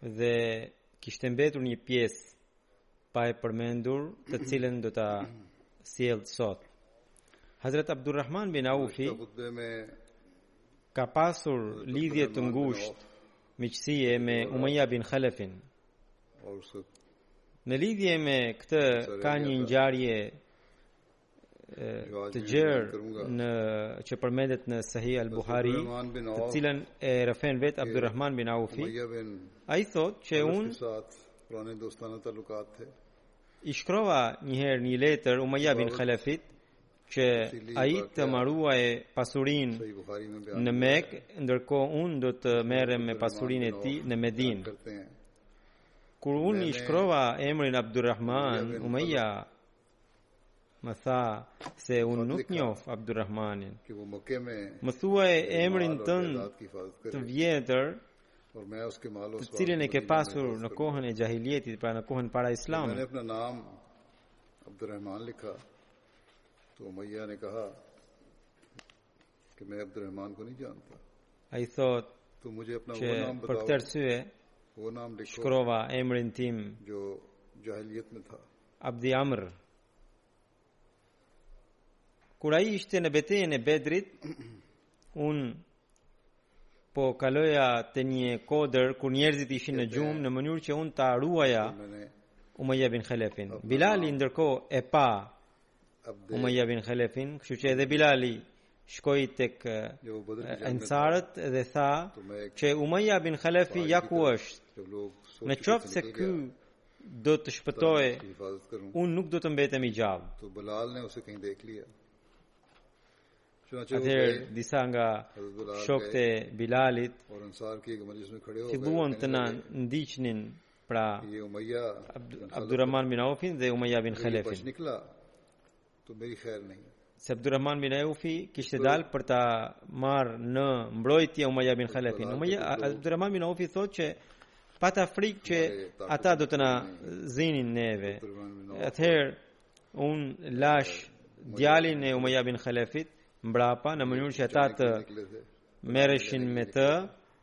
dhe kishte mbetur një pjesë pa e përmendur të cilën do ta sjell sot. Hazrat Abdurrahman bin Aufi ka pasur lidhje të ngushtë miqësie me Umayya bin Khalafin. Në lidhje me këtë ka një ngjarje e gjerë që përmendet në Sahih al-Buhari, të cilën e rrëfen vetë Abdurrahman bin Aufi. Ai thotë që unë i shkrova një herë një letër Umayya bin Khalafit që ai të ma ruajë pasurinë në Mekë, ndërkohë unë do të merrem me pasurinë e tij në Medinë. Kur unë i shkrova emrin Abdurrahman Umayya Më tha se unë nuk njoh Abdurrahmanin. Më thuaj emrin tënd të vjetër, të cilin e ke pasur në kohën e xhahilijetit, pra në kohën para islamit. Mene naam Abdurrahman likha, to Umayya ne kaha ke me Abdurrahman ko nahi janta. Ai thotë që për këtë arsye, shkrova emrin tim, jahiliyat me tha. Abdi Amr Kur ai ishte në betejën e Bedrit, unë po kaloja te një kodër kur njerëzit ishin në gjumë në mënyrë që unë ta ruaja Umayya bin Khalafin. Bilali ndërkohë e pa Umayya bin Khalafin, kështu që edhe Bilali shkoi tek Ansarët eh, dhe tha që Umayya bin Khalafi ja ku është. Në qoftë se ky do të shpëtojë, unë nuk do të mbetem i gjallë. Atëherë disa nga shokët e Bilalit filluan të na ndiqnin pra Abdurrahman bin Aufin dhe Umayya bin Khalefin. se Abdurrahman bin Aufi kishte dalë për ta marrë në mbrojtje Umayya bin Khalafin. Umayya Abdurrahman bin Aufi thotë që pata frikë që ata do të na zinin neve. Atëherë unë lashë djalin e Umayya bin Khalafit mbrapa në mënyrë që ata të merreshin me të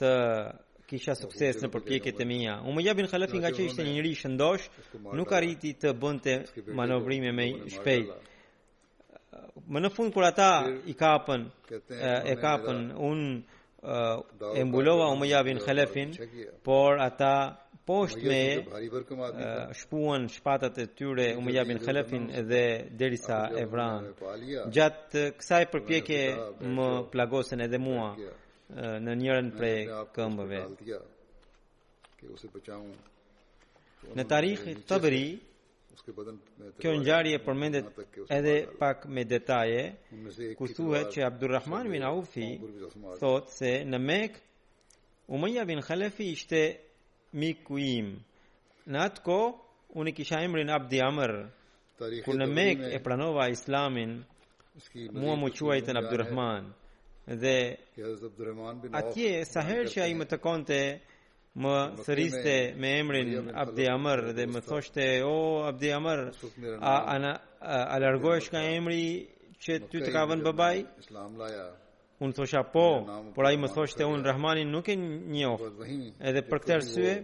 të kisha sukses në përpjekjet e mia. Umayya bin Khalafi ngaqë ishte një njeri i shëndoshë, nuk arriti të bënte manovrime më shpejt. Më në fund kur ata i kapën e kapën unë e mbulova Umayya bin Khalafin, por ata poshtë meje shpuan me shpatat e tyre Umayya bin Khalafin dhe derisa e vranë. Gjatë kësaj përpjekje më plagosen edhe mua. në njërën prej këmbëve. Në Tarikh Taberi, kjo ngjarje përmendet edhe pak me detaje, ku thuhet që Abdurrahman bin Aufi thotë se në Mekë, Umeja bin Khalefi ishte miku im. Në atë kohë, unë kisha emrin Abdi Amr, Kur në Mekë e pranova Islamin, mua më quajtën Abdulrahman dhe atje sa herë që ai më takonte më thërriste me emrin Abdi Amr dhe më thoshte o Abdi Amr a ana a largohesh nga emri që ty të ka vënë babai Islam laja Unë thosha po, por ai më thoshte unë Rahmanin nuk e njoh. Edhe për këtë arsye,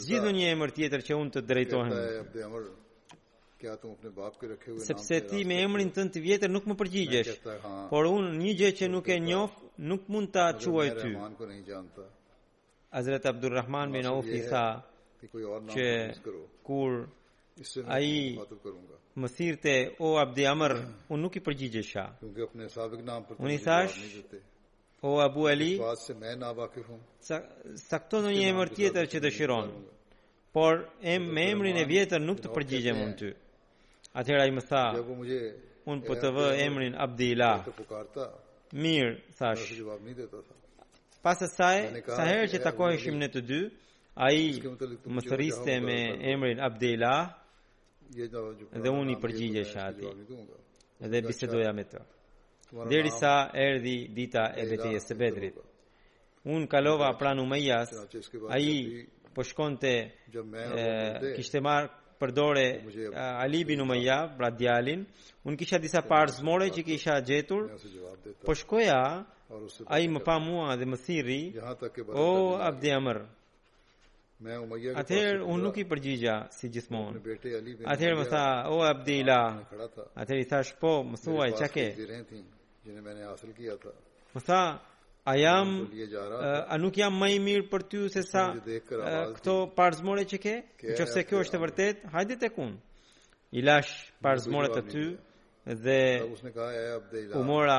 zgjidh ti një emër tjetër që unë të drejtohem. Sepse ti me emrin tënd të vjetër nuk më përgjigjesh. Por unë një gjë që nuk e njoh, nuk mund ta quaj ty. Hazrat Abdurrahman bin Aufi tha që kur ai më thërriste o Abdi Amr, unë nuk i përgjigjesha. Unë i thashë O Abu Ali, sa, sa cakto një emër tjetër që dëshiron? Por em, me emrin e vjetër nuk të përgjigjem unë ty. Atëherë ai më tha, unë po të vë emrin Abdila. Mirë, thashë. Pas kësaj, sa herë që takoheshim ne të dy, ai më thërriste me emrin Abdila dhe unë i përgjigjesha atij dhe bisedoja me të. Derisa erdhi dita e betejës së Bedrit. Unë kalova pranë Umejas, ai po shkonte kishte marrë për dore Ali bin Umeja, pra djalin. Unë kisha disa parzmore që kisha gjetur. Po shkoja, ai më pa mua dhe më thirri, "O Abdi Amr, Atëherë unë nuk iu përgjigja si gjithmonë. Atëherë më tha, o Abdila, atëherë i thashë, po, më thuaj, ç'ke? Më tha, a jam, a nuk jam më i mirë për ty sesa këto parzmore që ke? Në qoftë se kjo është e vërtetë, hajde tek unë. I lashë parzmoret aty dhe u mora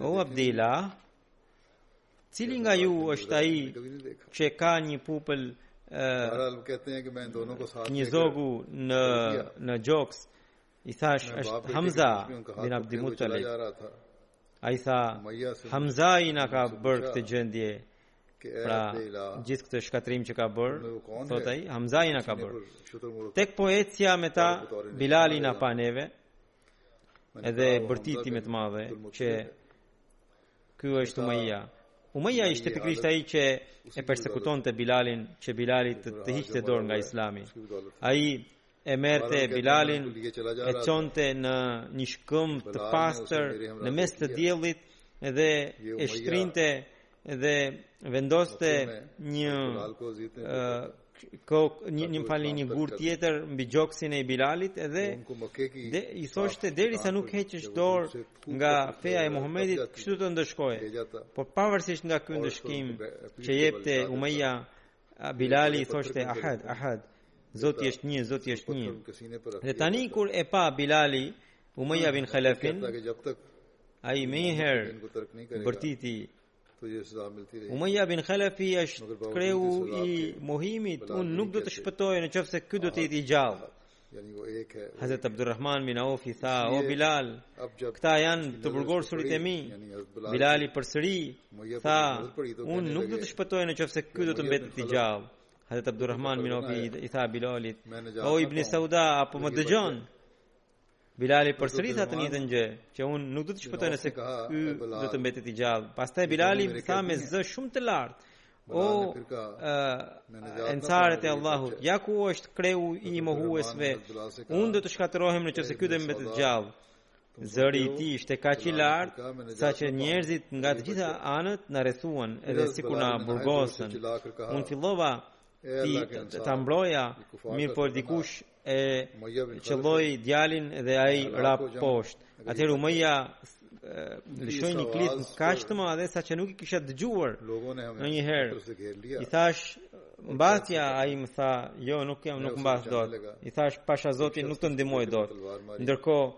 O Abdila, cili nga ju është ai që ka një pupël një zogu në në gjoks i thashë është Hamza bin Abdul Muttalib ai tha Hamzai na ka bërë këtë gjendje pra gjithë këtë shkatërrim që ka bërë thotë ai Hamzai na ka bërë tek po ecja me ta Bilali na pa neve edhe bërtiti me të madhe që ky është Umayya Umayya ishte pikërisht ai që e persekutonte Bilalin që Bilali të, të hiqte dorë nga islami ai e merrte Bilalin e çonte në një shkëmb të pastër në mes të diellit edhe e shtrinte dhe vendoste një ko një një falë një gur tjetër mbi gjoksin e Bilalit edhe dhe i thoshte derisa nuk heqësh dorë nga feja e Muhamedit kështu të ndëshkoj por pavarësisht nga ky ndëshkim që jepte Umayya A Bilali thoshte Ahad, Ahad. Zoti është një, Zoti është një. Dhe tani kur e pa Bilali Umayya bin Khalafin, ai më herë bërtiti Umayya bin Khalafi është kreu i mohimit, unë nuk do të shpëtoj në qoftë se ky do të jetë i gjallë. Hazret Abdurrahman bin Aufi i tha, o Bilal, këta janë të burgosurit e mi. Bilal i përsëri, tha, unë nuk do të shpëtoj në qoftë se ky do të mbetet i gjallë. Hazret Abdurrahman bin Aufi i tha Bilalit, o Ibn Sauda, apo më dëgjon? Bilali përsëri tha të njëjtën gjë, që unë nuk do të shpëtoj nëse ky do të mbetet i gjallë. Pastaj Bilali tha me zë shumë të lartë, O ensarët e Allahut, ja ku është kreu i i mohuesve. Unë do të shkatërrohem në qoftë se ky do mbetet gjallë. Zëri i tij ishte kaq i lartë saqë njerëzit nga të gjitha anët na rrethuan edhe sikur na burgosën. Unë fillova të ta mbroja, mirëpo dikush e qëlloi djalin dhe ai ra poshtë. Atëherë Umayya lëshoi një klithmë kaq të madhe saqë nuk e kisha dëgjuar ndonjëherë. I thashë mbathja ai më tha, "Jo, nuk jam, nuk mbath dot." I thashë, "Pasha Zotin nuk të ndihmoj dot." Ndërkohë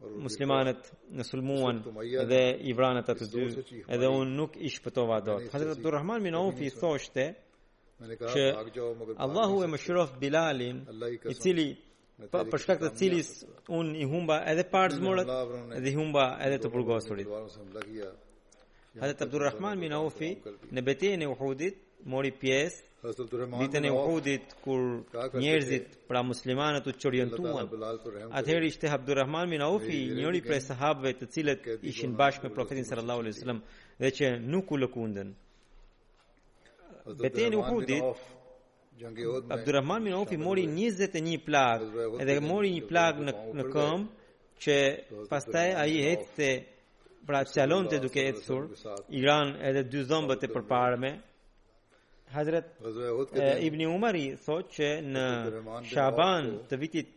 muslimanët na sulmuan dhe i vranë ata të dy, edhe unë nuk i shpëtova dot. Hazrat Abdurrahman bin Aufi thoshte, që Allahu e mëshiroftë Bilalin, i cili po, për shkak të cilit unë i humba edhe parzmoret dhe i humba edhe të burgosurit. Hazrat Abdurrahman bin Aufi në betejën e Uhudit mori pjesë Ditën e Uhudit kur njerëzit pra muslimanët u çorientuan. Atëherë ishte Abdurrahman bin Aufi, njëri prej sahabëve të cilët ishin bashkë me Profetin sallallahu alaihi wasallam dhe që nuk u lëkundën. Betejën e Uhudit, Abdurrahman bin Aufi mori 21 plagë edhe mori një plagë në, në këmbë që pastaj ai ecte pra çalonte duke ecur i ranë edhe dy dhëmbët e përparme Hazret e, Ibni Umari thotë që në Shaban të vitit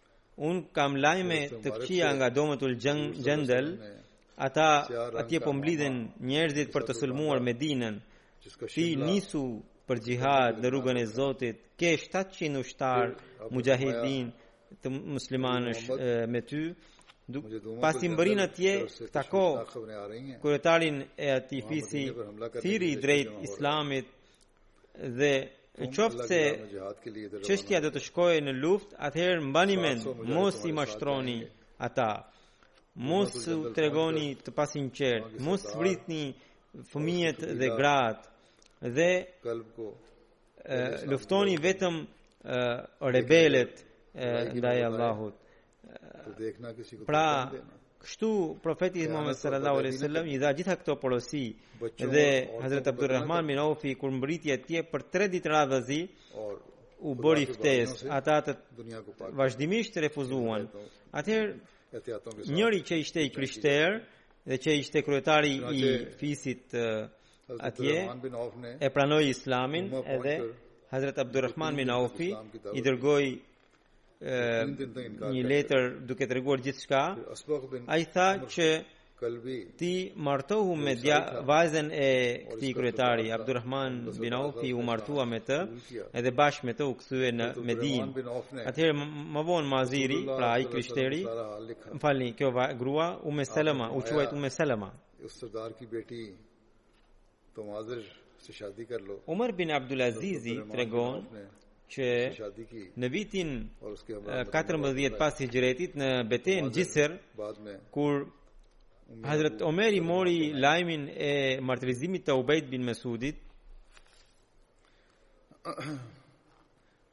Unë kam lajme të këqija nga Dumetul Xhendel, ata atje po mblidhen njerëzit për të sulmuar Medinën, ti nisu për xhihad në rrugën e Zotit, ke 700 ushtarë muxhahidinë të muslimanësh me ty, pasi mbërrin atje ti takoje kryetarin e atij fisi thirri drejt islamit Dhe në qoftë se çështja do të shkojë në luftë, atëherë mbani mend, mos i mashtroni ata. Mos u tregoni të pasinqert, mos vritni fëmijët dhe gratë dhe luftoni vetëm rebelët ndaj Allahut. Pra, kështu profeti Muhamed sallallahu alaihi wasallam i dha gjitha këto porosi dhe Hazrat Abdurrahman bin Aufi kur mbërriti atje për 3 ditë radhazi u bëri ftesë, ata vazhdimisht refuzuan. Atëherë njëri që ishte i krishterë dhe që ishte kryetari i fisit atje e pranoi islamin edhe Hazrat Abdurrahman bin Aufi i dërgoi një letër duke treguar gjithçka, ai tha që ti martohu me dja, vajzën e këtij kryetari, Abdurrahman bin Aufi u martua me të, edhe bashkë me të u kthye në Medinë. Atëherë më vonë maziri, pra ai i krishteri, më falni, kjo grua, Ume Selema, u quajt Ume Selema. Umar bin Abdulazizi tregon që në vitin 14 pas Hijretit në betejën Xhisr kur Hazrat Omeri mori lajmin e martirizimit të Ubejd bin Mesudit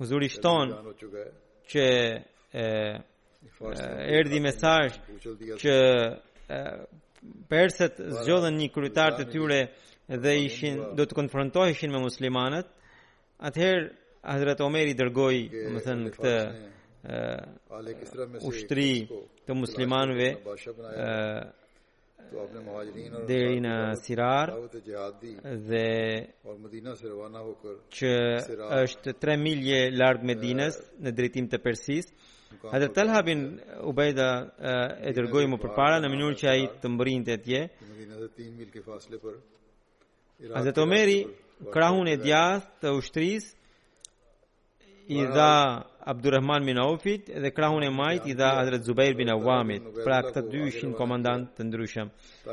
Huzuri shton që e, erdi mesazh që e, persët zgjodhen një kryetar të tyre dhe ishin do të konfrontoheshin me muslimanët, atëherë Hazrat Omeri dërgoi, domethënë këtë ushtri të muslimanëve deri në Sirar dhe që është 3 milje larg Medinës në drejtim të Persisë. Hazrat Talha bin Ubejda e dërgoi më përpara në mënyrë që ai të mbërrinte atje. Hazrat Omeri krahun e djathtë të ushtrisë i dha Abdurrahman bin Aufit dhe krahun e majtë i dha Hazrat Zubair bin Awamit, pra këta dy ishin komandantë të ndryshëm.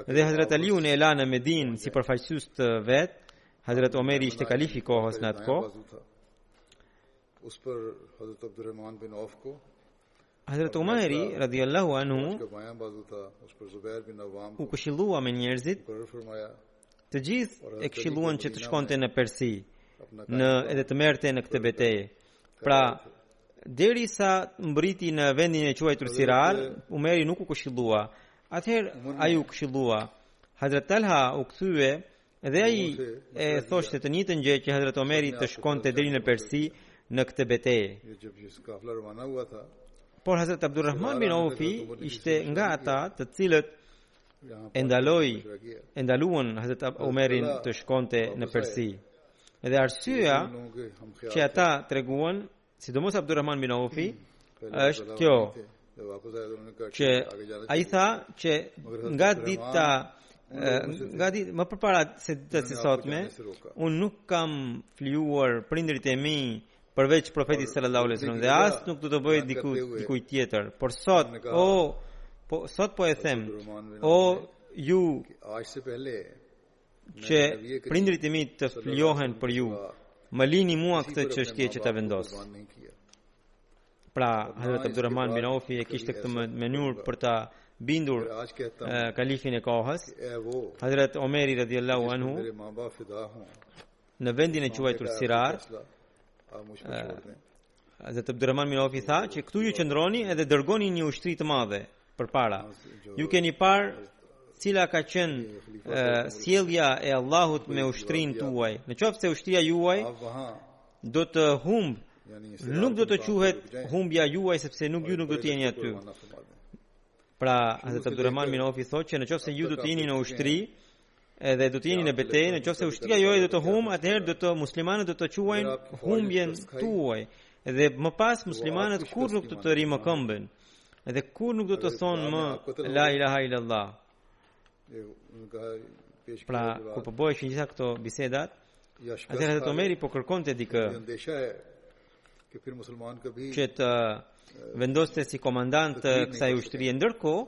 Dhe Hazrat Aliun e la në Medinë si përfaqësues të vet, Hazrat Omeri ishte kalifi i kohës në atë kohë. Us për Hazrat Abdurrahman bin Auf ko Hazrat Umeri radhiyallahu anhu u këshillua me njerëzit të gjithë e këshilluan që të shkonte në Persi në edhe të merrte në këtë betejë. Pra, derisa mbërriti në vendin e quajtur Sirar, Umeri nuk u këshillua. Atëherë ai u këshillua. Hazrat Talha u kthye Dhe ai e thoshte të njëjtën gjë që Hazrat Omeri të shkonte deri në Persi në këtë betejë. Por Hazrat Abdulrahman bin Aufi ishte nga ata të cilët e ndaloi e ndaluan Hazrat Omerin të shkonte në Persi. Dhe arsyeja që ata treguan Sidomos Abdurrahman bin Aufi është kjo që ai tha që nga dita nga di më përpara se ditës së sotme unë nuk kam flijuar prindërit e mi përveç profetit sallallahu alaihi wasallam dhe as nuk do të bëj dikujt dikujt tjetër por sot o po sot po e them o ju që prindërit e mi të flijohen për ju, më lini mua këtë çështje që ta vendos. Pra, Hazrat Abdurrahman bin Aufi e kishte këtë mënyrë për ta bindur kalifin e kohës. Hazrat Omeri radhiyallahu anhu në vendin e quajtur Sirar Hazrat Abdurrahman bin Aufi tha që këtu ju qëndroni edhe dërgoni një ushtri të madhe përpara. Ju keni parë cila ka qenë uh, sjellja e Allahut me ushtrinë tuaj. Në qoftë se ushtria juaj do të humbë, nuk do të quhet humbja juaj sepse nuk ju nuk do të jeni aty. Pra, Hazrat Abdurrahman bin Aufi thotë që në qoftë se ju do të jeni në ushtri, Edhe do të jeni në betejë, në qoftë se ushtria juaj do të humbë, atëherë do të muslimanët do të quajnë humbjen tuaj. Dhe më pas muslimanët kurrë nuk do të rrinë në këmbë. Edhe kurrë nuk do të thonë më la ilaha illallah. Pra, kur po bëheshin gjitha këto bisedat, atëherë Hazrat Omeri po kërkonte dikë. Që të vendoste si komandant të kësaj ushtrie ndërkohë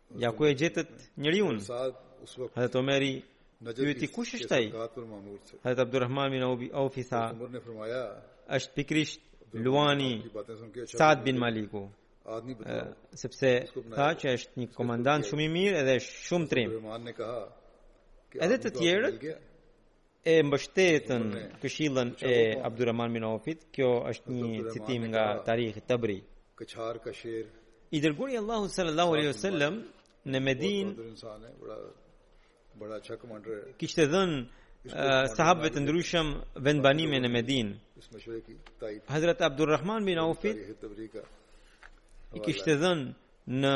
Ja ku e gjetët njeriun. Hazrat Omeri pyeti kush është ai? Hazrat Abdurrahman bin Aufi Aufi tha, është pikërisht luani Saad bin Maliku. sepse tha që është një komandant shumë i mirë edhe shumë trim. Edhe të tjerët e mbështetën këshillën e Abdurrahman bin Aufit, kjo është një citim nga Tarikh Tabri. I dërguari i Allahut sallallahu alaihi wasallam në Medinë kishte dhënë sahabëve të ndryshëm vendbanime në Medinë. Hazrat Abdurrahman bin Aufit i kishte dhënë në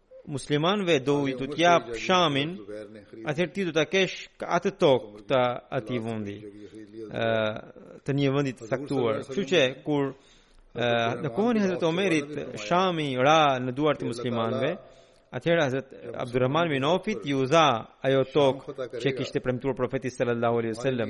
muslimanëve do t'u japë Shamin, atëherë ti do ta kesh atë tokë të atij vendi, të një vendi të caktuar. Kështu që, kur në kohën e Hazret Omerit, Shami ra në duar të muslimanëve, atëherë Hazret Abdurrahman bin Ofit iu dha ajo tokë që kishte premtuar profeti sallallahu alaihi wasallam.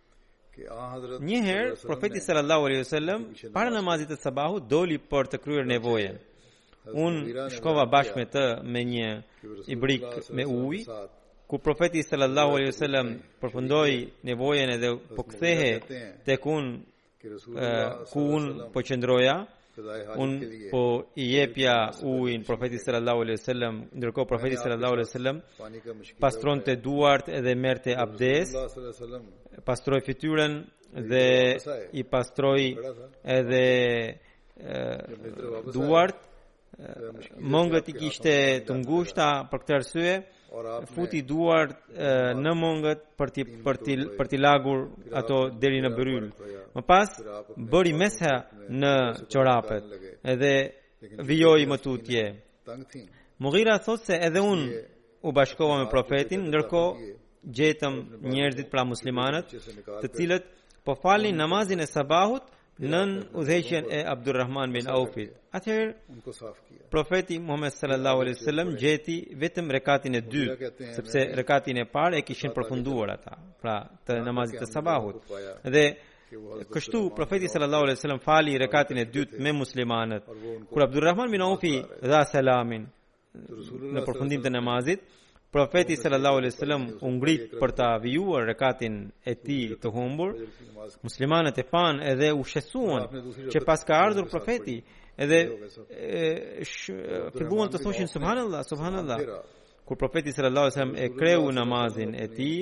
Një herë, profeti sallallahu alaihi wasallam para namazit të sabahut doli për të kryer nevojën. Unë shkova bashkë me të me një ibrik me ujë, kur profeti sallallahu alaihi wasallam përfundoi nevojën edhe po kthehej tek unë ku unë po qëndroja unë po i jepja ujin profetit sallallahu alaihi wasallam ndërkohë profeti sallallahu alaihi wasallam pastronte duart edhe merrte abdes pastroi fytyrën dhe i pastroi edhe duart mëngët i kishte të ngushta për këtë arsye futi duart në mëngët për t'i për t'i për t'i lagur ato deri në bërryl. Më pas bëri mes'h në çorapet dhe vijoi më tutje. Mughira thotë se edhe unë u bashkova me profetin, ndërkohë gjetëm njerëzit pra muslimanët, të cilët po falin namazin e sabahut nën udhëheqjen e Abdurrahman bin Aufit. Atëherë profeti Muhammed sallallahu alaihi wasallam gjeti vetëm rekatin e dytë, sepse rekatin e parë e kishin përfunduar ata, pra të namazit të sabahut. Dhe kështu profeti sallallahu alaihi wasallam fali rekatin e dytë me muslimanët. Kur Abdurrahman bin Aufi dha selamin, në përfundim të namazit, profeti sallallahu alaihi wasallam u ngrit për ta vijuar rekatin e tij të humbur. Muslimanët e panë edhe u shqetësuan që paska ardhur profeti, edhe filluan të thoshin subhanallahu, subhanallahu. Kur profeti sallallahu alaihi wasallam e kreu namazin e tij,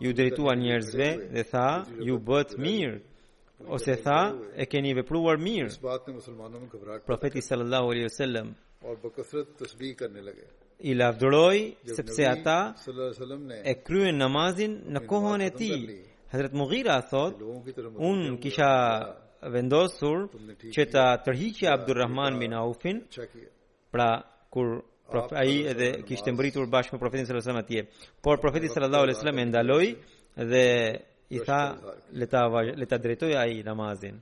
iu drejtua njerëzve dhe tha, ju bëtë mirë ose tha e keni vepruar mirë profeti sallallahu alaihi wasallam i lavdëroi sepse ata e kryen namazin në kohën e tij Hazrat Mughira thotë unë kisha vendosur që ta tërhiqja Abdurrahman bin Aufin Pra, kur prof, ai edhe kishte mbritur bashkë me profetin sallallahu alajhi wasallam atje. Por profeti sallallahu alajhi wasallam e ndaloi dhe i tha le ta le ta drejtoj ai namazin.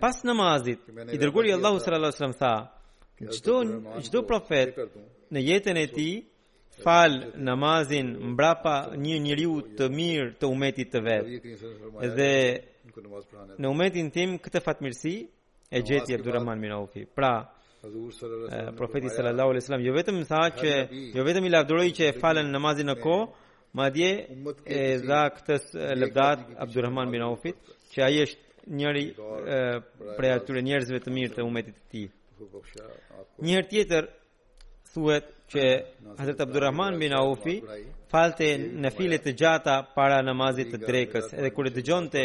Pas namazit, i dërguari i Allahut sallallahu alajhi wasallam tha, çdo çdo profet në jetën e tij fal namazin mbrapa një njeriu të mirë të umetit të vet. Dhe në umetin tim këtë fatmirësi e gjeti Abdurrahman bin Aufi. Pra, profeti sallallahu alaihi wasallam jo vetëm tha që jo vetëm i lavdëroi që e falën namazin në kohë, madje e dha këtë lëvdatë Abdurrahman bin Aufit, që ai është njëri prej atyre njerëzve të mirë të umetit të tij. Një herë tjetër thuhet që Hazrat Abdurrahman bin Aufi falte nafile të gjata para namazit të drekës edhe kur e dëgjonte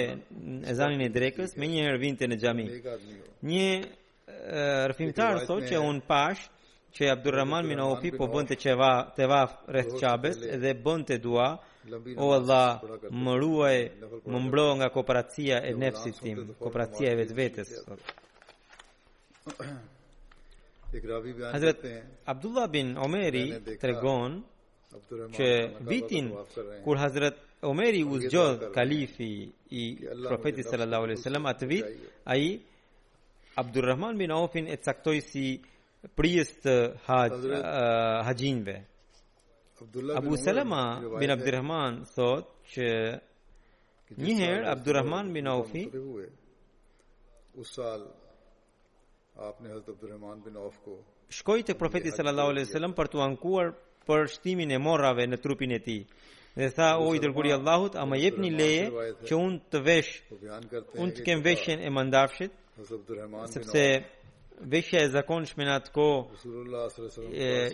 ezanin e drekës menjëherë vinte në xhami një rrëfimtar thotë që unë pashë që Abdurrahman bin Aufi po bënte teva, tevaf rreth Qabes dhe bënte dua O Allah, më ruaj, më mbro nga koprracia e nefsit tim, koprracia e vetvetes. Hazret Abdullah bin Omeri të regon që vitin kur Hazret Omeri u zgjodh kalifi i profetit sallallahu alaihi wasallam atë vit ai Abdurrahman bin Aufin e caktoi si prijës të haxh, uh, haxhinjve. Abu Salama bin Abdurrahman thotë që njëherë Abdurrahman bin Aufi Shkoi tek Profeti sallallahu alaihi wasallam për t'u ankuar për shtimin e morrave në trupin e tij. Dhe tha, o i dërguari i Allahut, a ma jepni leje që unë të vesh, unë të kem veshjen e mandafshit, sepse veshja e zakonshme në atë kohë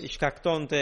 i shkaktonte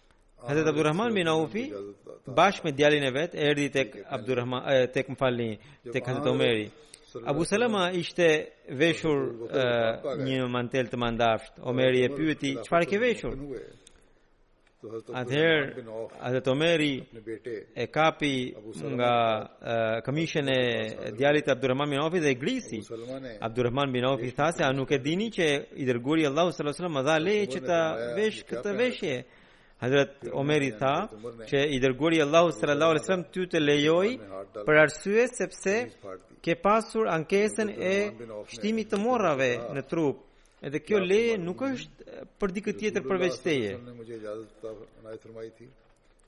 Hazrat Abdurrahman bin Aufi bashkë me djalin e vet erdhi tek Abdurrahman tek, më falni, tek Hazrat Omeri. Abu Salama ishte veshur një mantel të mëndafshtë. Omeri e pyeti çfarë ke veshur? Atëherë Hazrat Omeri e kapi nga Këmishën e djalit Abdurrahman bin Aufi dhe e grisi Abdurrahman bin Aufi tha se a nuk e dini që i dërguari i Allahut sallallahu alaihi wasallam dha leje që ta vesh këtë veshje Hazrat Omeri tha që i dërguari i Allahut sallallahu alaihi wasallam ty të lejoi për arsye sepse ke pasur ankesën e shtimit të morrave në trup Edhe kjo leje nuk është për dikë tjetër përveç teje.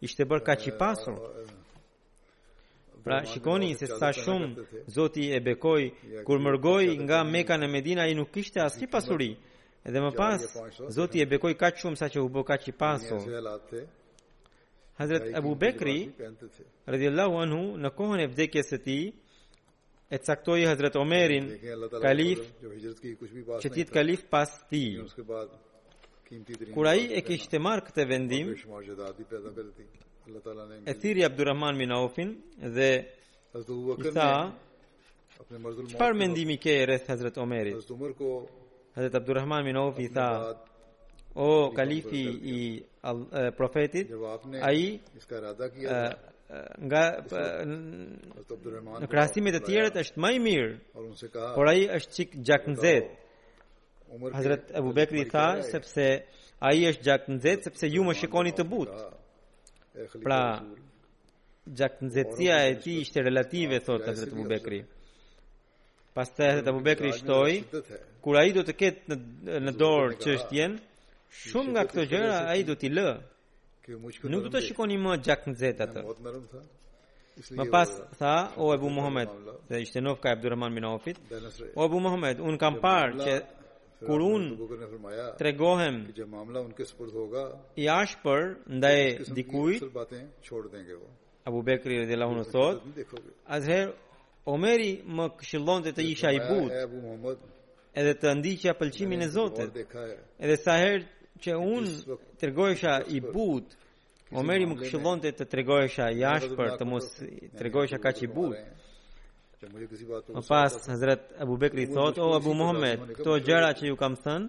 Ishte bërë kaq i pasur. Pra shikoni se sa shumë Zoti e bekoi kur mërgoi nga Mekka në Medinë, ai nuk kishte asnjë pasuri. Dhe më pas Zoti e bekoi kaq shumë saqë u bë kaq i pasur. Hazret Abu Bekri radhiyallahu anhu në kohën e vdekjes së tij e caktoi Hazret Omerin kalif që të jetë kalif pas tij. Kur ai e kishte marrë këtë vendim, e thirri Abdurrahman bin Aufin dhe i tha, çfarë mendimi ke rreth Hazret Omerit? Hazret Abdurrahman bin Auf i tha O kalifi i profetit ai nga në krahasim me të tjerët është më i mirë por ai është çik gjaknxehtë Hazret Abu Bekri i tha sepse ai është gjaknxehtë sepse ju më shikoni të butë pra gjaknxehtësia e tij ishte relative thotë Hazret Abu Bekri Pastaj Hazret Abu Bekri shtoi, kur ai do të ketë në dorë çështjen, shumë nga këto gjëra ai do t'i lë. Nuk do ta shikoni më gjaknxehtë atë. Më pas tha, o Ebu Muhammed, dhe ishte nofka e Abdurrahman bin Aufit, o Ebu Muhammed, unë kam parë që kur unë tregohem i ashpër ndaj dikujt, Abu Bekri radhiyallahu anhu thotë, atëherë Omeri më këshillonte të isha i butë, edhe të ndiqja pëlqimin e Zotit. Edhe sa herë që unë tregohesha i butë, Omeri më këshillonte të tregohesha i ashpër, të mos tregohesha kaq i butë. Më pas Hazrat Abu Bekri thotë, "O Abu Muhammed, këto gjëra që ju kam thënë,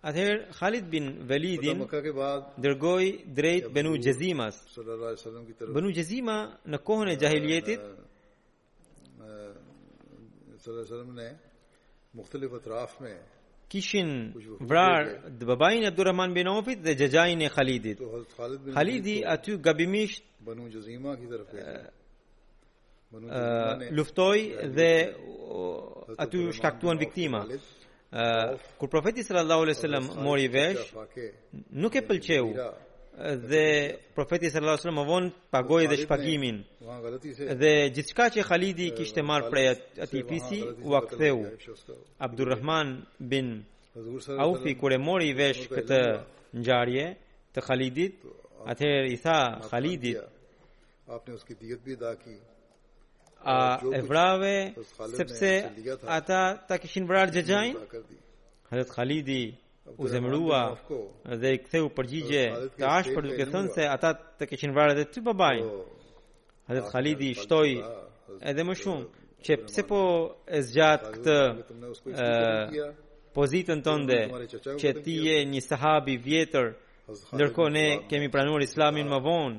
Atëherë Khalid bin Velidin dërgoi drejt Banu Jezimas. Banu Jezima në kohën e jahilietit kishin vrarë dhe babain e Abdurrahman bin Aufit dhe xhaxhain e Khalidit. Khalidi aty gabimisht Banu Jezima luftoi dhe aty u shkaktuan viktima. Uh, kur profeti sallallahu alaihi wasallam mori vesh, nuk e pëlqeu dhe profeti sallallahu alaihi wasallam vonë pagoi dhe shpagimin. Dhe gjithçka që Khalidi kishte marrë prej atij fisi ua ktheu. Abdurrahman bin Aufi kur e mori vesh këtë ngjarje të Khalidit, atëherë i tha Khalidit, A e vrave sepse ata ta kishin vrarë xhaxhanë? Hazrat Khalidi u zemërua dhe i ktheu përgjigje të ashpër duke thënë se ata të kishin vrarë edhe ty babanë. Hazrat Khalidi shtoi edhe më shumë që pse po e zgjat këtë pozitën tënde që ti je një sahabi vjetër ndërkohë ne kemi pranuar islamin më vonë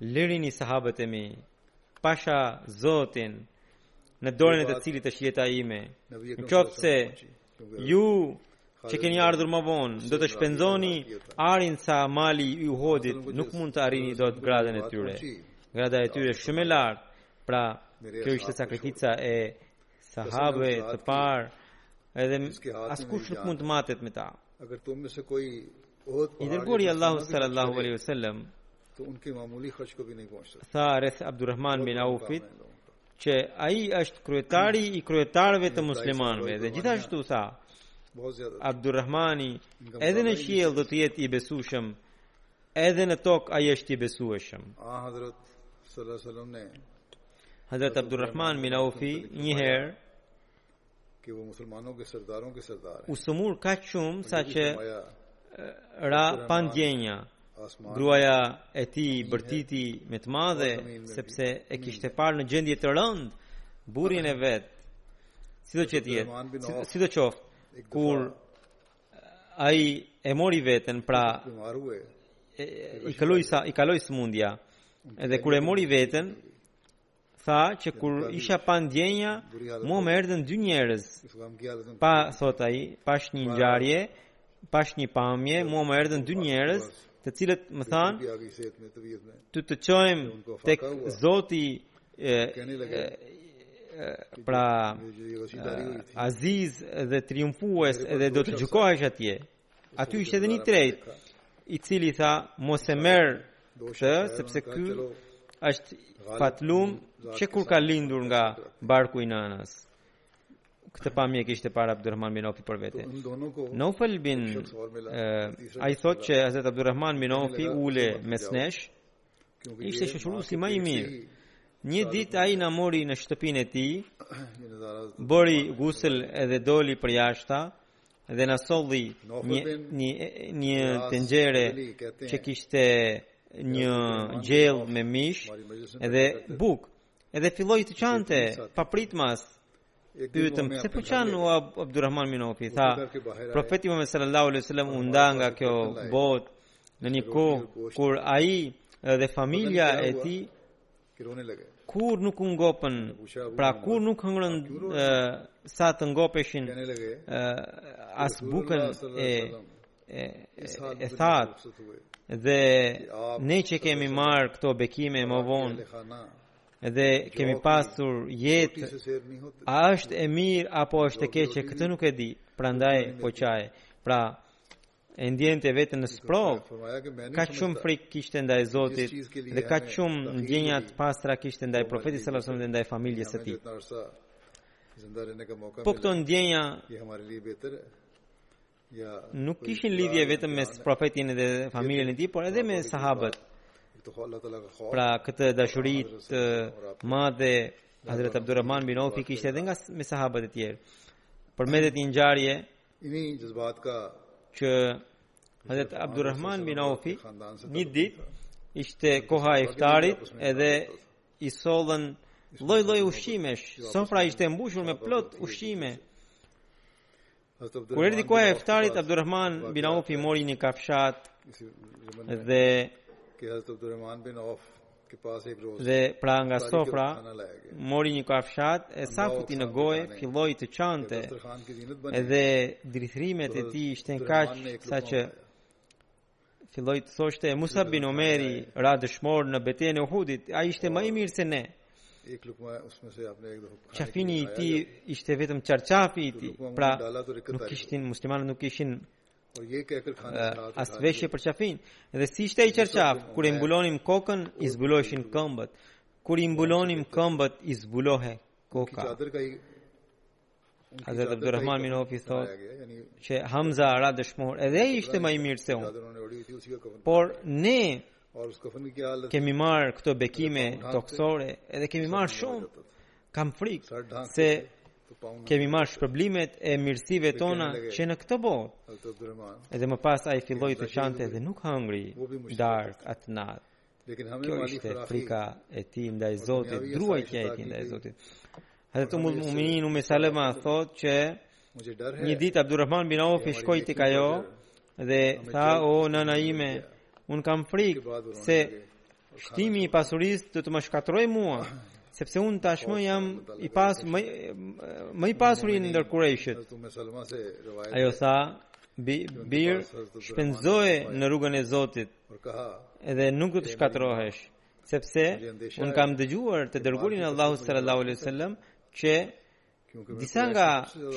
Lirini sahabët e mi, pasha Zotin, në dorën e të cilit është jeta ime. Në qoftë se ju që keni ardhur më vonë, do të shpenzoni arin sa mali i Uhodit, nuk mund të arrini dot gradën e tyre. Grada e tyre është shumë e lartë. Pra, kjo ishte sakrifica e sahabëve të parë, edhe askush nuk mund të matet me ta. I dërguari i Allahut sallallahu alaihi wasallam tha rreth Abdurrahman bin Aufit që ai është kryetari i kryetarëve të muslimanëve dhe gjithashtu tha Abdurrahmani edhe në qiell do të jetë i besueshëm edhe në tokë ai është i besueshëm Hazrat sallallahu alaihi wasallam Hazrat Abdulrahman bin Aufi një herë U sëmur kaq shumë saqë ra pa ndjenja Gruaja e tij bërtiti me të madhe Sepse e kishte parë në gjendje të rëndë burrin e vet Sido që të jetë, sidoqoftë kur ai e mori veten Pra i kaloi sa i kaloi sëmundja edhe kur e mori veten tha që kur isha pa ndjenja, mua më erdhën dy njerëz. Pa, thotë ai, pashë një ngjarje, pashë një pamje, mua më erdhën dy njerëz, të cilët më thanë, të të çojmë te Zoti e, e, pra aziz dhe triumfues dhe do të gjykohesh atje Aty ishte edhe një i tretë, i cili tha, mos e merr këtë, sepse ky është fatlum që kur ka lindur nga barku i nënës. Këtë pamje e kishte parë Abdurrahman bin Aufi për vete. Nofel bin, ai thotë që Hazret Abdurrahman bin Aufi ulej mes nesh, ishte shoqëruesi më i mirë. Një ditë ai na mori në shtëpinë e tij, bëri gusël edhe doli përjashta, Dhe na solli një një një tenxhere që kishte një gjellë me mish edhe bukë. Edhe filloi të qante papritmas pyetëm, pse po qan o Abdurrahman bin Aufi tha profeti Muhammed sallallahu alaihi wasallam u nda nga kjo botë në një kohë kur ai dhe familja e tij Kurrë nuk u ngopën, pra kurrë nuk hëngrën sa të ngopeshin as bukën e e, e thatë dhe ne që kemi marrë këto bekime më vonë dhe kemi pasur jetë a është e mirë apo është e keqe këtë nuk e di prandaj po qaj pra e ndiente veten në sprovë, kaq shumë frikë kishte ndaj Zotit dhe kaq shumë ndjenja të pastra kishte ndaj profetit sallallahu alajhi wasallam dhe ndaj familjes së tij. Po këto ndjenja nuk kishin lidhje vetëm me profetin dhe familjen e tij, por edhe me sahabët. Pra këtë dashuri të madhe Hazrat Abdurrahman bin Aufi kishte edhe me sahabët e tjerë. Përmendet një ngjarje që Hazret Abdurrahman bin Aufi një ditë ishte koha e iftarit edhe i sollën lloj-lloj ushqimesh sofra ishte mbushur me plot ushqime Kur erdi koha e iftarit Abdurrahman bin Aufi mori një kafshatë dhe Dhe pra nga sofra mori një kafshatë e sa e futi në gojë, filloi të qante. Edhe drithrimet e tij ishin kaq saqë filloi të thoshte Musab bin Umejri ra dëshmor në betejën e Uhudit, ai ishte më i mirë se ne. Qefini i tij ishte vetëm çarçafi i tij Pra nuk ishin, muslimanët nuk kishin as veshje për qefin dhe si ishte ai çarçaf kur i mbulonim kokën i zbuloheshin këmbët kur i mbulonim këmbët i zbulohej koka Hazrat Abdurrahman bin Aufi thotë që Hamza ra dëshmor edhe ai ishte më i mirë se unë. Por ne kemi marrë këto bekime tokësore, edhe kemi marrë shumë kam frikë se kemi marrë shpërblimet e mirësive tona që në këtë botë. Edhe më pas ai filloi të qante dhe nuk hëngri darkë atë natë. Kjo ishte frika e tij ndaj Zotit, druajtja e tij ndaj Zotit. Hazret Ummul Muminin Umme Salema thotë që një ditë Abdurrahman bin Aufi shkoi tek ajo dhe tha o nëna ime, unë kam frikë se Shtimi i pasurisë do të më shkatërrojë mua, sepse unë tashmë jam i pas më i pasuri ndër kurejshët. Ajo tha, bi, bir, shpenzoje në rrugën e Zotit, edhe nuk do të shkatërrohesh, sepse unë kam dëgjuar të dërguarin e Allahut sallallahu alaihi wasallam që disa nga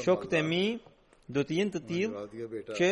shokët e mi do të jenë të tillë që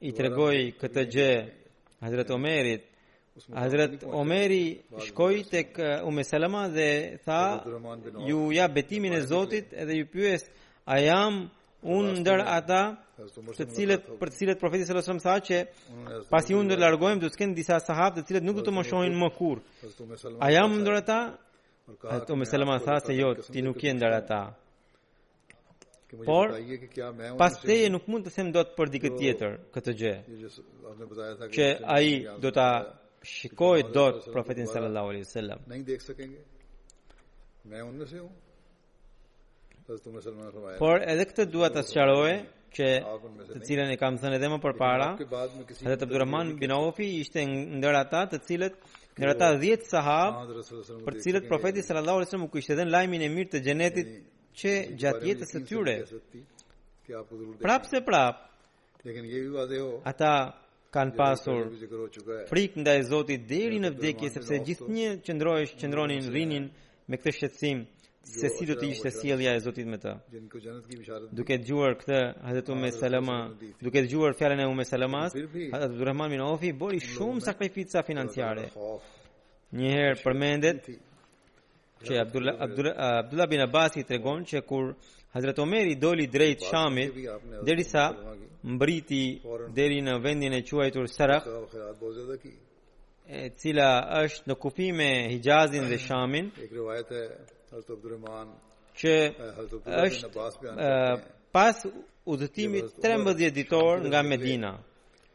i tregoi këtë gjë Hazrat Omerit. Hazrat Omeri shkoi tek uh, Ume Salama dhe tha ju jap betimin e Zotit edhe ju pyes a jam unë ndër ata të cilët për të cilët Profeti sallallahu alajhi wasallam tha që pasi unë do të largohem do të kenë disa sahabë të cilët nuk do të më shohin më kurrë. A jam ndër ata? Ume Selama tha se jo, ti nuk je ndër ata. Por, pas teje nuk mund të them dot për dikë tjetër këtë gjë, që ai do ta shikojë dot profetin sallallahu alaihi sallam. Në një dekë së kenge, me unë në shiu, Por edhe këtë dua ta sqaroj që të cilën e kam thënë edhe më përpara, edhe të Abdurrahman bin Aufi ishte ndër ata të cilët ndër ata dhjetë sahabë për të cilët profeti sallallahu alesem u kishte dhënë lajmin e mirë të xhenetit që gjatë jetës së tyre prapëseprapë ata kanë pasur frikë ndaj Zotit deri në vdekje sepse gjithnjë qëndrohesh qëndronin rrinin me këtë shqetësim se si do të ishte sjellja e Zotit me të. Duke dëgjuar këtë Hazrat Umm Salama, duke dëgjuar fjalën e Umm Salamas, Hazrat Abdurrahman bin Aufi bëri shumë sakrifica financiare. Një herë përmendet Që Abdullah Abdullah Abdullah bin Abbasi tregon që kur Hazrat Omeri doli drejt Shamit derisa mbërriti deri në vendin e quajtur Sarg e cila është në kufi me Hixhazin dhe Shamin që është pas udhëtimit 13 ditor nga Medina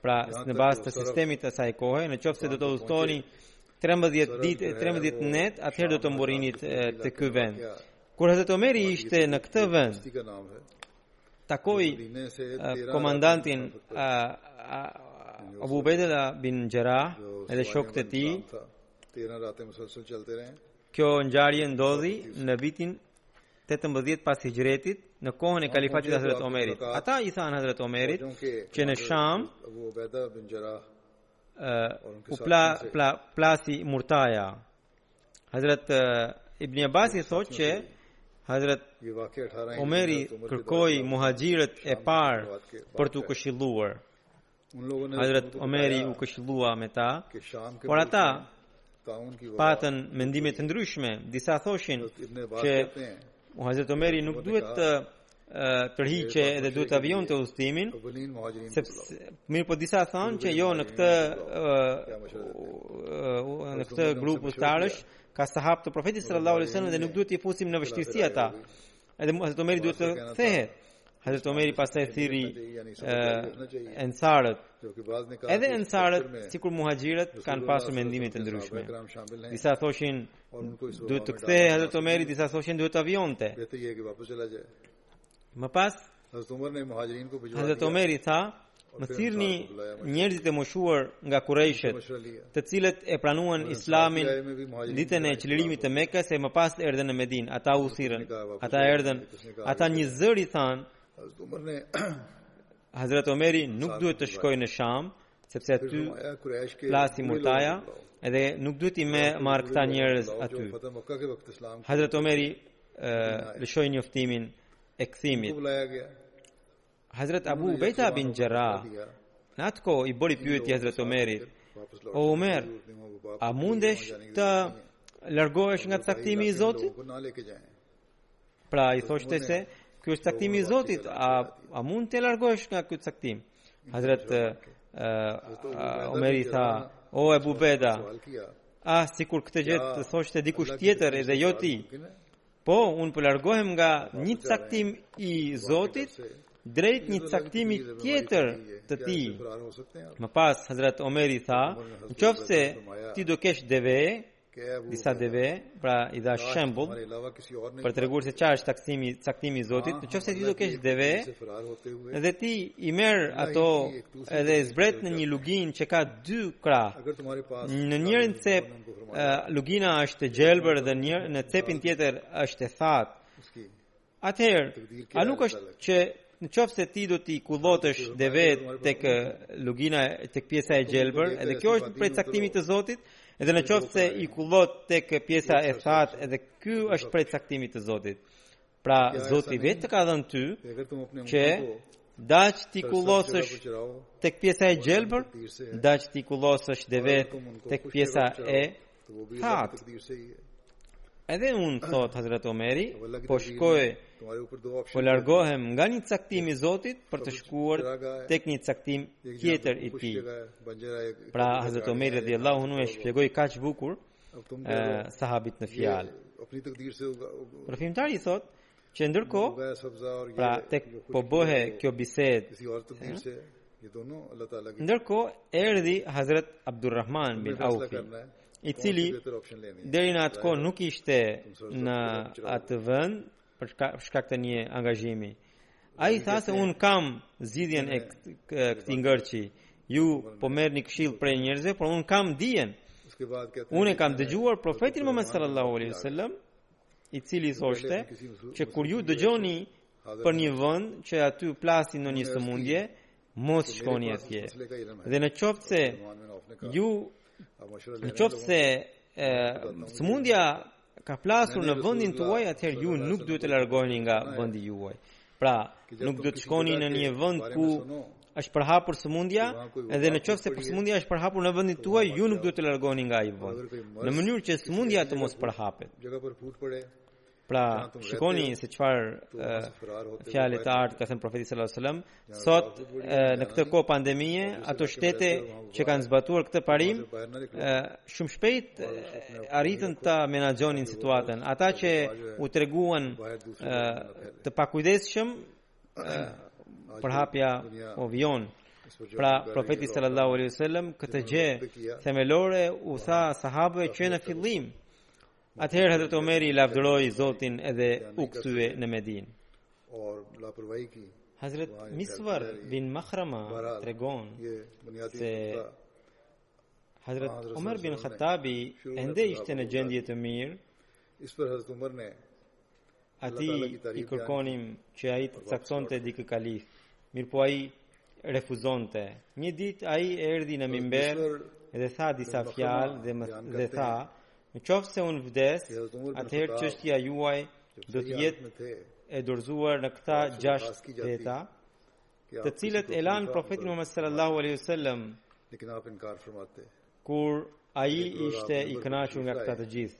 Pra, në bazë të sistemit të asaj kohe, në qoftë se do të udhëtoni 13 ditë, 13 net, atëherë do të mbërrinit te ky vend. Kur Hazrat Omeri ishte në këtë vend, takoi komandantin Abu Ubejda bin Xherrah edhe shokët e tij, kjo ngjarje ndodhi në vitin 18 pas hixhretit, në kohën e kalifatit të Hazret Omerit. Ata i thanë Hazret Omerit që në Sham u pla, pla, plasi murtaja. Hazret Ibn Abbasi thotë që Hazret Omeri kërkoi muhaxhirët e parë për t'u këshilluar. Hazret Omeri u këshillua me ta, por ata patën mendime të ndryshme. Disa thoshin që Hazret Omeri nuk duhet të tërhiqet dhe duhet ta vijonte udhëtimin, sepse mirëpo disa thonë që jo në këtë në këtë grup ushtarësh ka sahabë të profetit sallallahu alaihi wasallam dhe nuk duhet t'i fusim në vështirësi ata. Edhe Hazreti Omeri duhet të kthehet. Hazreti Omeri pastaj thirri ensarët. Edhe ensarët, sikur muhaxhirët, kanë pasur mendime të ndryshme. Disa thoshin duhet të kthehej Hazreti Omeri, disa thoshin duhet ta vijonte. Më pas Hazret Omeri tha, më thirrni njerëzit e moshuar nga kurejshët, të cilët e pranuan islamin ditën e çlirimit të Mekës e më pas erdhën në Medinë, ata u thirrën, ata erdhën, ata njëzëri thanë, Hazret Omeri nuk duhet të shkojë në Sham, sepse aty plasi murtaja, edhe nuk duhet t'i marrë këta njerëz aty. Hazret Omeri lëshoi njoftimin, e kthimit. Hazret Ebu Ubejda bin Xherrah, në atë kohë i bëri pyetje Hazret Omerit, o Omer, a mundesh të largohesh nga caktimi i Zotit? Pra i thoshte se, ky është caktimi i Zotit, a, a mund të largohesh nga ky caktim? Hazret uh, uh, Omeri tha, o Ebu Ubejda, ah sikur këtë gjë ta thoshte dikush tjetër edhe jo ti, Po, unë po largohem nga një caktim i Zotit drejt një caktimi tjetër të tij. Më pas, Hazret Omeri tha, në qoftë se ti do kesh deve, disa deve, pra i dha shembul, për të treguar se ça është caktimi, caktimi i Zotit, në qoftë se ti do kesh deve, dhe ti i merr ato edhe zbret në një luginë që ka dy krahë, në njërin cep lugina është e gjelbër dhe në cepin tjetër është e thatë. Atëherë, a nuk është që në qoftë se ti do t'i kullotësh devetë tek lugina tek pjesa e gjelbër, edhe kjo është prej caktimit të Zotit, edhe në qoftë se i kullot tek pjesa e thatë, edhe kjo është prej caktimit të Zotit. Pra, Zoti vetë të ka dhënë ty që daç t'i kullosësh tek pjesa e gjelbër, daç t'i kullosësh devetë tek pjesa e thatë. Edhe unë, thotë Hazret Omeri, po shkoj, po largohem nga një caktim i Zotit për të shkuar tek një caktim tjetër i tij. Pra, Hazret Omeri radiallahu anhu e shpjegoi kaq bukur, sahabit në fjalë. Rrëfimtari thotë që ndërkohë, pra tek po bëhej kjo bisedë, ndërkohë erdhi Hazret Abdurrahman bin Aufi, i cili deri në atë kohë nuk ishte në atë vend, për shkak të një angazhimi. Ai tha se unë kam zgjidhjen e këtij ngërçi. Ju po merrni këshillë prej njerëzve, por unë kam dijen. Unë e kam dëgjuar profetin Muhammed sallallahu alaihi wasallam, i cili thoshte që kur ju dëgjoni për një vend që aty plasi ndonjë sëmundje, mos shkoni atje. Dhe në qoftë se ju në qoftë se sëmundja ka plasur në vendin tuaj, atëherë ju nuk duhet të largoheni nga vendi juaj. Pra, nuk duhet të shkoni në një vend ku është përhapur sëmundja, edhe në qoftë se për sëmundja është përhapur në vendin tuaj, ju nuk duhet të largoheni nga ai vend. Në mënyrë që sëmundja të mos përhapet. Pra, shikoni se çfarë fjale të artë ka thënë profeti sallallahu alajhi wasallam, Sot në këtë kohë pandemie, ato shtete që kanë zbatuar këtë parim, shumë shpejt arritën ta menaxhonin situatën. Ata që u treguan të pakujdesshëm përhapja po vijon. Pra profeti sallallahu alaihi wasallam këtë gjë themelore u tha sahabëve që në fillim Atëherë Hazrat Omeri lavdëroi Zotin edhe u kthye në Medinë. Hazrat Miswar bin Makhrama tregon se Hazrat Omer bin Khattabi ende ishte në gjendje të mirë. Is për Hazrat Omer ne Atij i kërkonim që ai të caktonte dikë kalif, mirëpo ai refuzonte. Një ditë ai erdhi në mimber dhe tha disa fjalë dhe më dhe tha, në qoftë se unë vdes, atëherë çështja juaj do të jetë e dorëzuar në këta gjashtë veta, të cilët e lanë profetin Muhammed sallallahu alaihi wasallam. Kur ai ishte i kënaqur nga këta të gjithë,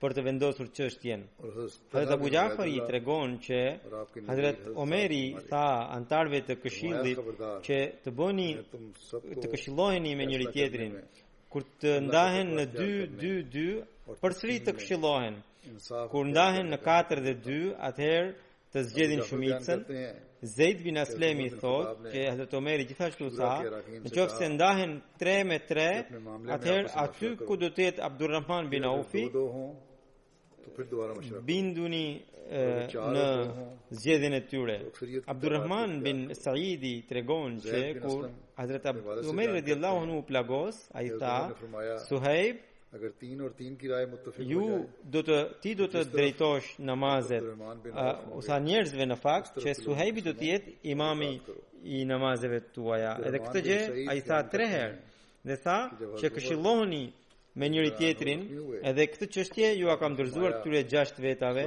për të vendosur çështjen. Hazrat Abu Jafari tregon që Hazrat Omeri tha anëtarëve të këshillit që të bëni të këshilloheni me njëri-tjetrin kur të ndahen në 2 2 2 përsëri të këshillohen kur ndahen në 4 dhe 2 atëherë të zgjedhin shumicën. Zeid bin Aslemi thotë që Hazrat Omeri gjithashtu tha, në qoftë se ndahen 3 me 3, atëherë aty ku do të jetë Abdulrahman bin Aufi, binduni në zgjedhjen e tyre. Abdulrahman bin Saidi tregon që kur Hazrat Omeri radiallahu anhu u plagos, ai tha, Suhaib Ju do të ti do të drejtosh namazet u tha njerëzve në fakt që Suhejbi do të jetë imami i namazeve tuaja. Edhe këtë gjë ai tha 3 herë. Dhe tha që këshillohuni me njëri-tjetrin, edhe këtë çështje jua kam dorëzuar këtyre gjashtë vetave.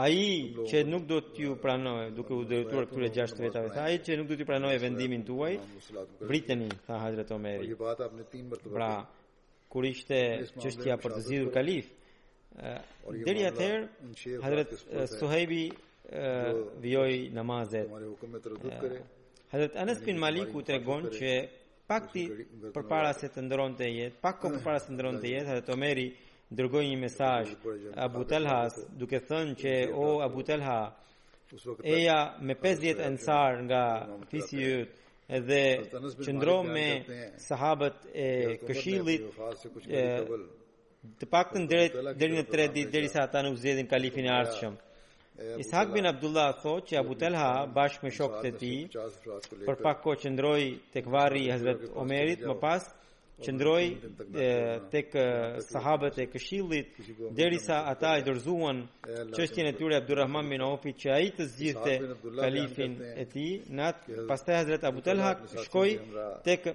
Ai që nuk do t'ju pranojë duke u drejtuar këtyre gjashtë vetave, tha ai që nuk do t'ju pranojë vendimin tuaj, vriteni, tha Hazrat Omeri. Pra, kur ishte çështja për të zgjidhur kalif, deri atëherë Hazrat Suhejbi vijoi namazet. Hazrat Anas bin Maliku tregon që Pak përpara se të ndronte jetë, pak kohë përpara se të ndronte jetë, Hazrat Omeri dërgoi një mesazh Abu Talhas duke thënë që o Abu Talha eja me 50 ensar nga fisi yt dhe qëndro me sahabët e këshillit Të paktën deri deri në 3 ditë derisa ata nuk zgjedhin kalifin e ardhshëm. Ishaq bin Abdullah thotë që Abu Talha bashkë me shokët e tij për pak kohë qëndroi tek varri i Hazrat Omerit, më pas qëndroi tek sahabët e këshillit derisa ata e dorëzuan çështjen e tyre Abdulrahman bin Aufit që ai të zgjidhte kalifin e tij. Në atë pastaj Hazrat Abu Talha shkoi tek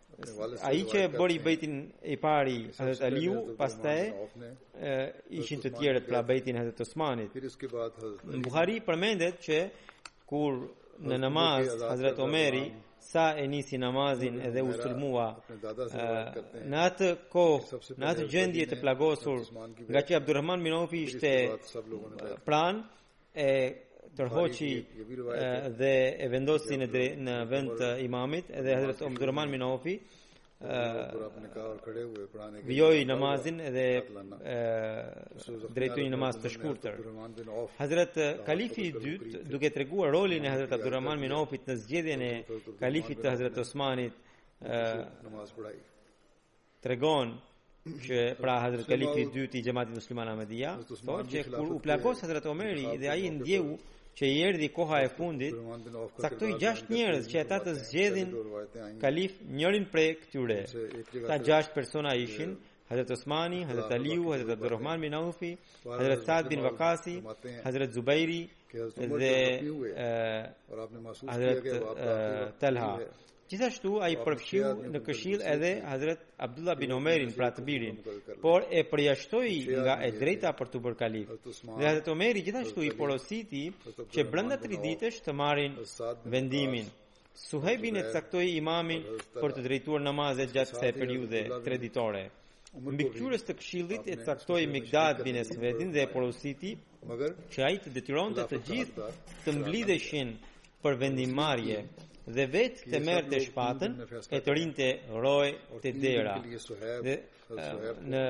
Ai që bëri bejtin i pari Hazrat Aliu, pastaj ishin të tjerët pra bejtin Hazrat Osmanit. Në Buhari përmendet që kur në namaz Hazrat Omeri sa e nisi namazin edhe u sulmua në atë kohë në atë gjendje të plagosur ngaqë Abdurrahman bin Aufi ishte pranë e tërhoqi dhe e vendosi në dre, në vend të imamit edhe Hazrat Abdurrahman bin Aufi vijoi namazin dhe drejtoi një namaz të shkurtër. Hazrat Kalifi i dytë, duke treguar rolin e Hazrat Abdurrahman bin Aufit në zgjedhjen e kalifit të Hazrat Osmanit, tregon që pra Hazrat Kalifi i dytë i xhamatit musliman Ahmedia, thonë që kur u plagos Hazrat Omeri dhe ai ndjeu që i erdhi koha e fundit, caktoi gjashtë njerëz që ata të zgjedhin kalif njërin prej këtyre. Këta gjashtë persona ishin Hazrat Osmani, Hazrat Aliu, Hazrat Abdurrahman bin Aufi, Hazrat Saad bin Vakasi, Hazrat Zubairi dhe Hazrat Talha. Gjithashtu ai përfshiu në këshill edhe Hazrat Abdullah bin Omerin pra të birin, por e përjashtoi nga e drejta për t'u bërë kalif. Dhe Hazrat Omeri gjithashtu i porositi që brenda 3 ditësh të marrin vendimin. Suhejbin e caktoi imamin për të drejtuar namazet gjatë kësaj periudhe 3 ditore. Mbikëqyrës të këshillit e caktoi Mikdad bin Esvedin dhe e porositi që ai të detyronte të gjithë të mblidheshin për vendimmarrje dhe vetë të merrte shpatën e të rrinte roje te dera. Dhe, në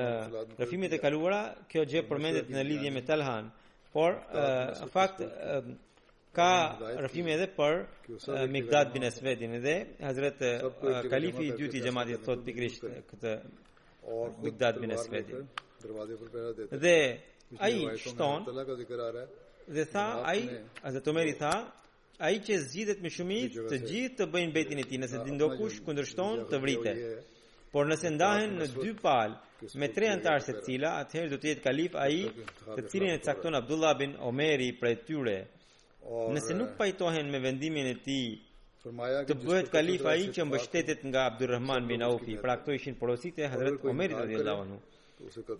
rrëfimet e kaluara, kjo gjë përmendet në lidhje me Talhan, por në fakt Ka rrëfime edhe për Mikdad bin Esvedin dhe Hazret Kalifi i dytë i xhematit thotë pikërisht këtë Mikdad bin Esvedin. Dhe ai shton dhe tha ai Hazret Omeri tha ai që zgjidhet me shumicë të gjithë të bëjnë bejtin e tij nëse ndokush kundërshton të vritet. Por nëse ndahen në dy palë me tre anëtarë secila, atëherë do të jetë kalif ai, të cilin e cakton Abdullah bin Omeri prej tyre. Nëse nuk pajtohen me vendimin e tij, të bëhet kalif ai që mbështetet nga Abdulrahman bin Aufi, pra këto ishin porositë e Hazrat Omerit radhiyallahu anhu.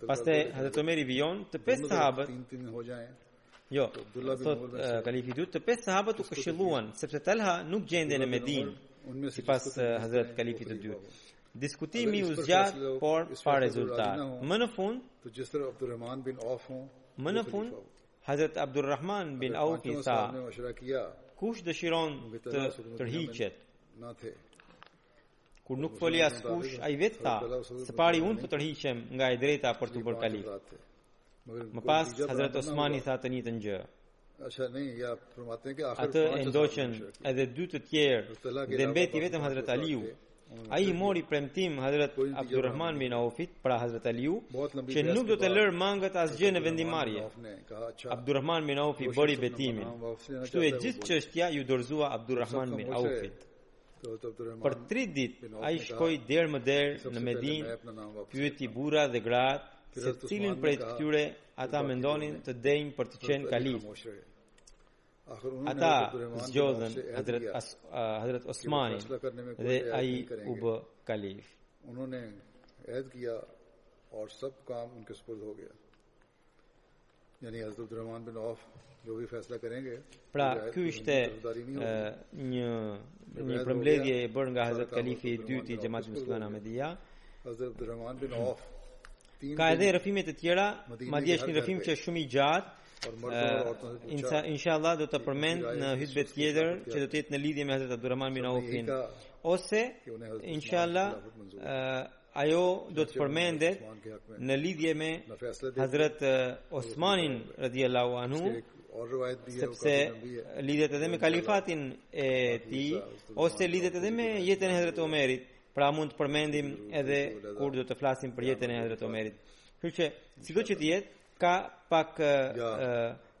Pastaj Hazrat Omeri vijon të pesë sahabët Jo, thotë Kalifi i dytë, të pesë sahabët u këshilluan sepse Talha nuk gjendej në Medinë, sipas Hazrat Kalifit të dytë. Diskutimi u zgjat, por pa rezultat. Më në fund, më në fund, Hazrat Abdulrahman bin Aufi tha, kush dëshiron të tërhiqet? Kur nuk foli askush, ai vetë tha, "Së pari unë po tërhiqem nga e drejta për t'u bërë kalif." Më pas Hazrat Osmani tha të njëjtën gjë. Atë e ndoqën edhe dy të tjerë dhe mbeti vetëm Hazrat Aliu. Ai i mori premtim Hazrat Abdulrahman bin Aufit, pra Hazrat Aliu, që nuk do të lërë mangët asgjë në vendimmarrje. Abdulrahman bin Aufi bëri betimin. Kështu e gjithë çështja iu dorëzua Abdulrahman bin Aufit. Për tri ditë, ai shkoi derë më derë në Medinë, pyeti burra dhe gratë, se cilin prej këtyre ata mendonin të denjë për të qenë kalif. Ata zgjodhën Hazret, As, Hazret Osmanin dhe ai u bë kalif. Unone ehd kia aur sab kaam unke supurd Pra, ky ishte një përmbledhje e bërë nga Hazrat Kalifi i dytë i Xhamatit Musliman Ahmedia. Ka edhe rrëfime të tjera, madje është një rrëfim që është shumë i gjatë. Inshallah do të përmend në hutben tjetër që do të jetë në lidhje me Hazrat Abdurrahman bin Aufin ose inshallah Ajo do të përmendet në lidhje me Hazrat Osmanin radiallahu anhu, sepse lidhet edhe me kalifatin e tij, ose lidhet edhe me jetën e Hazrat Omerit, pra mund të përmendim edhe kur do të flasim për jetën e Hazrat Omerit. Kështu që, sido që të jetë, ka pak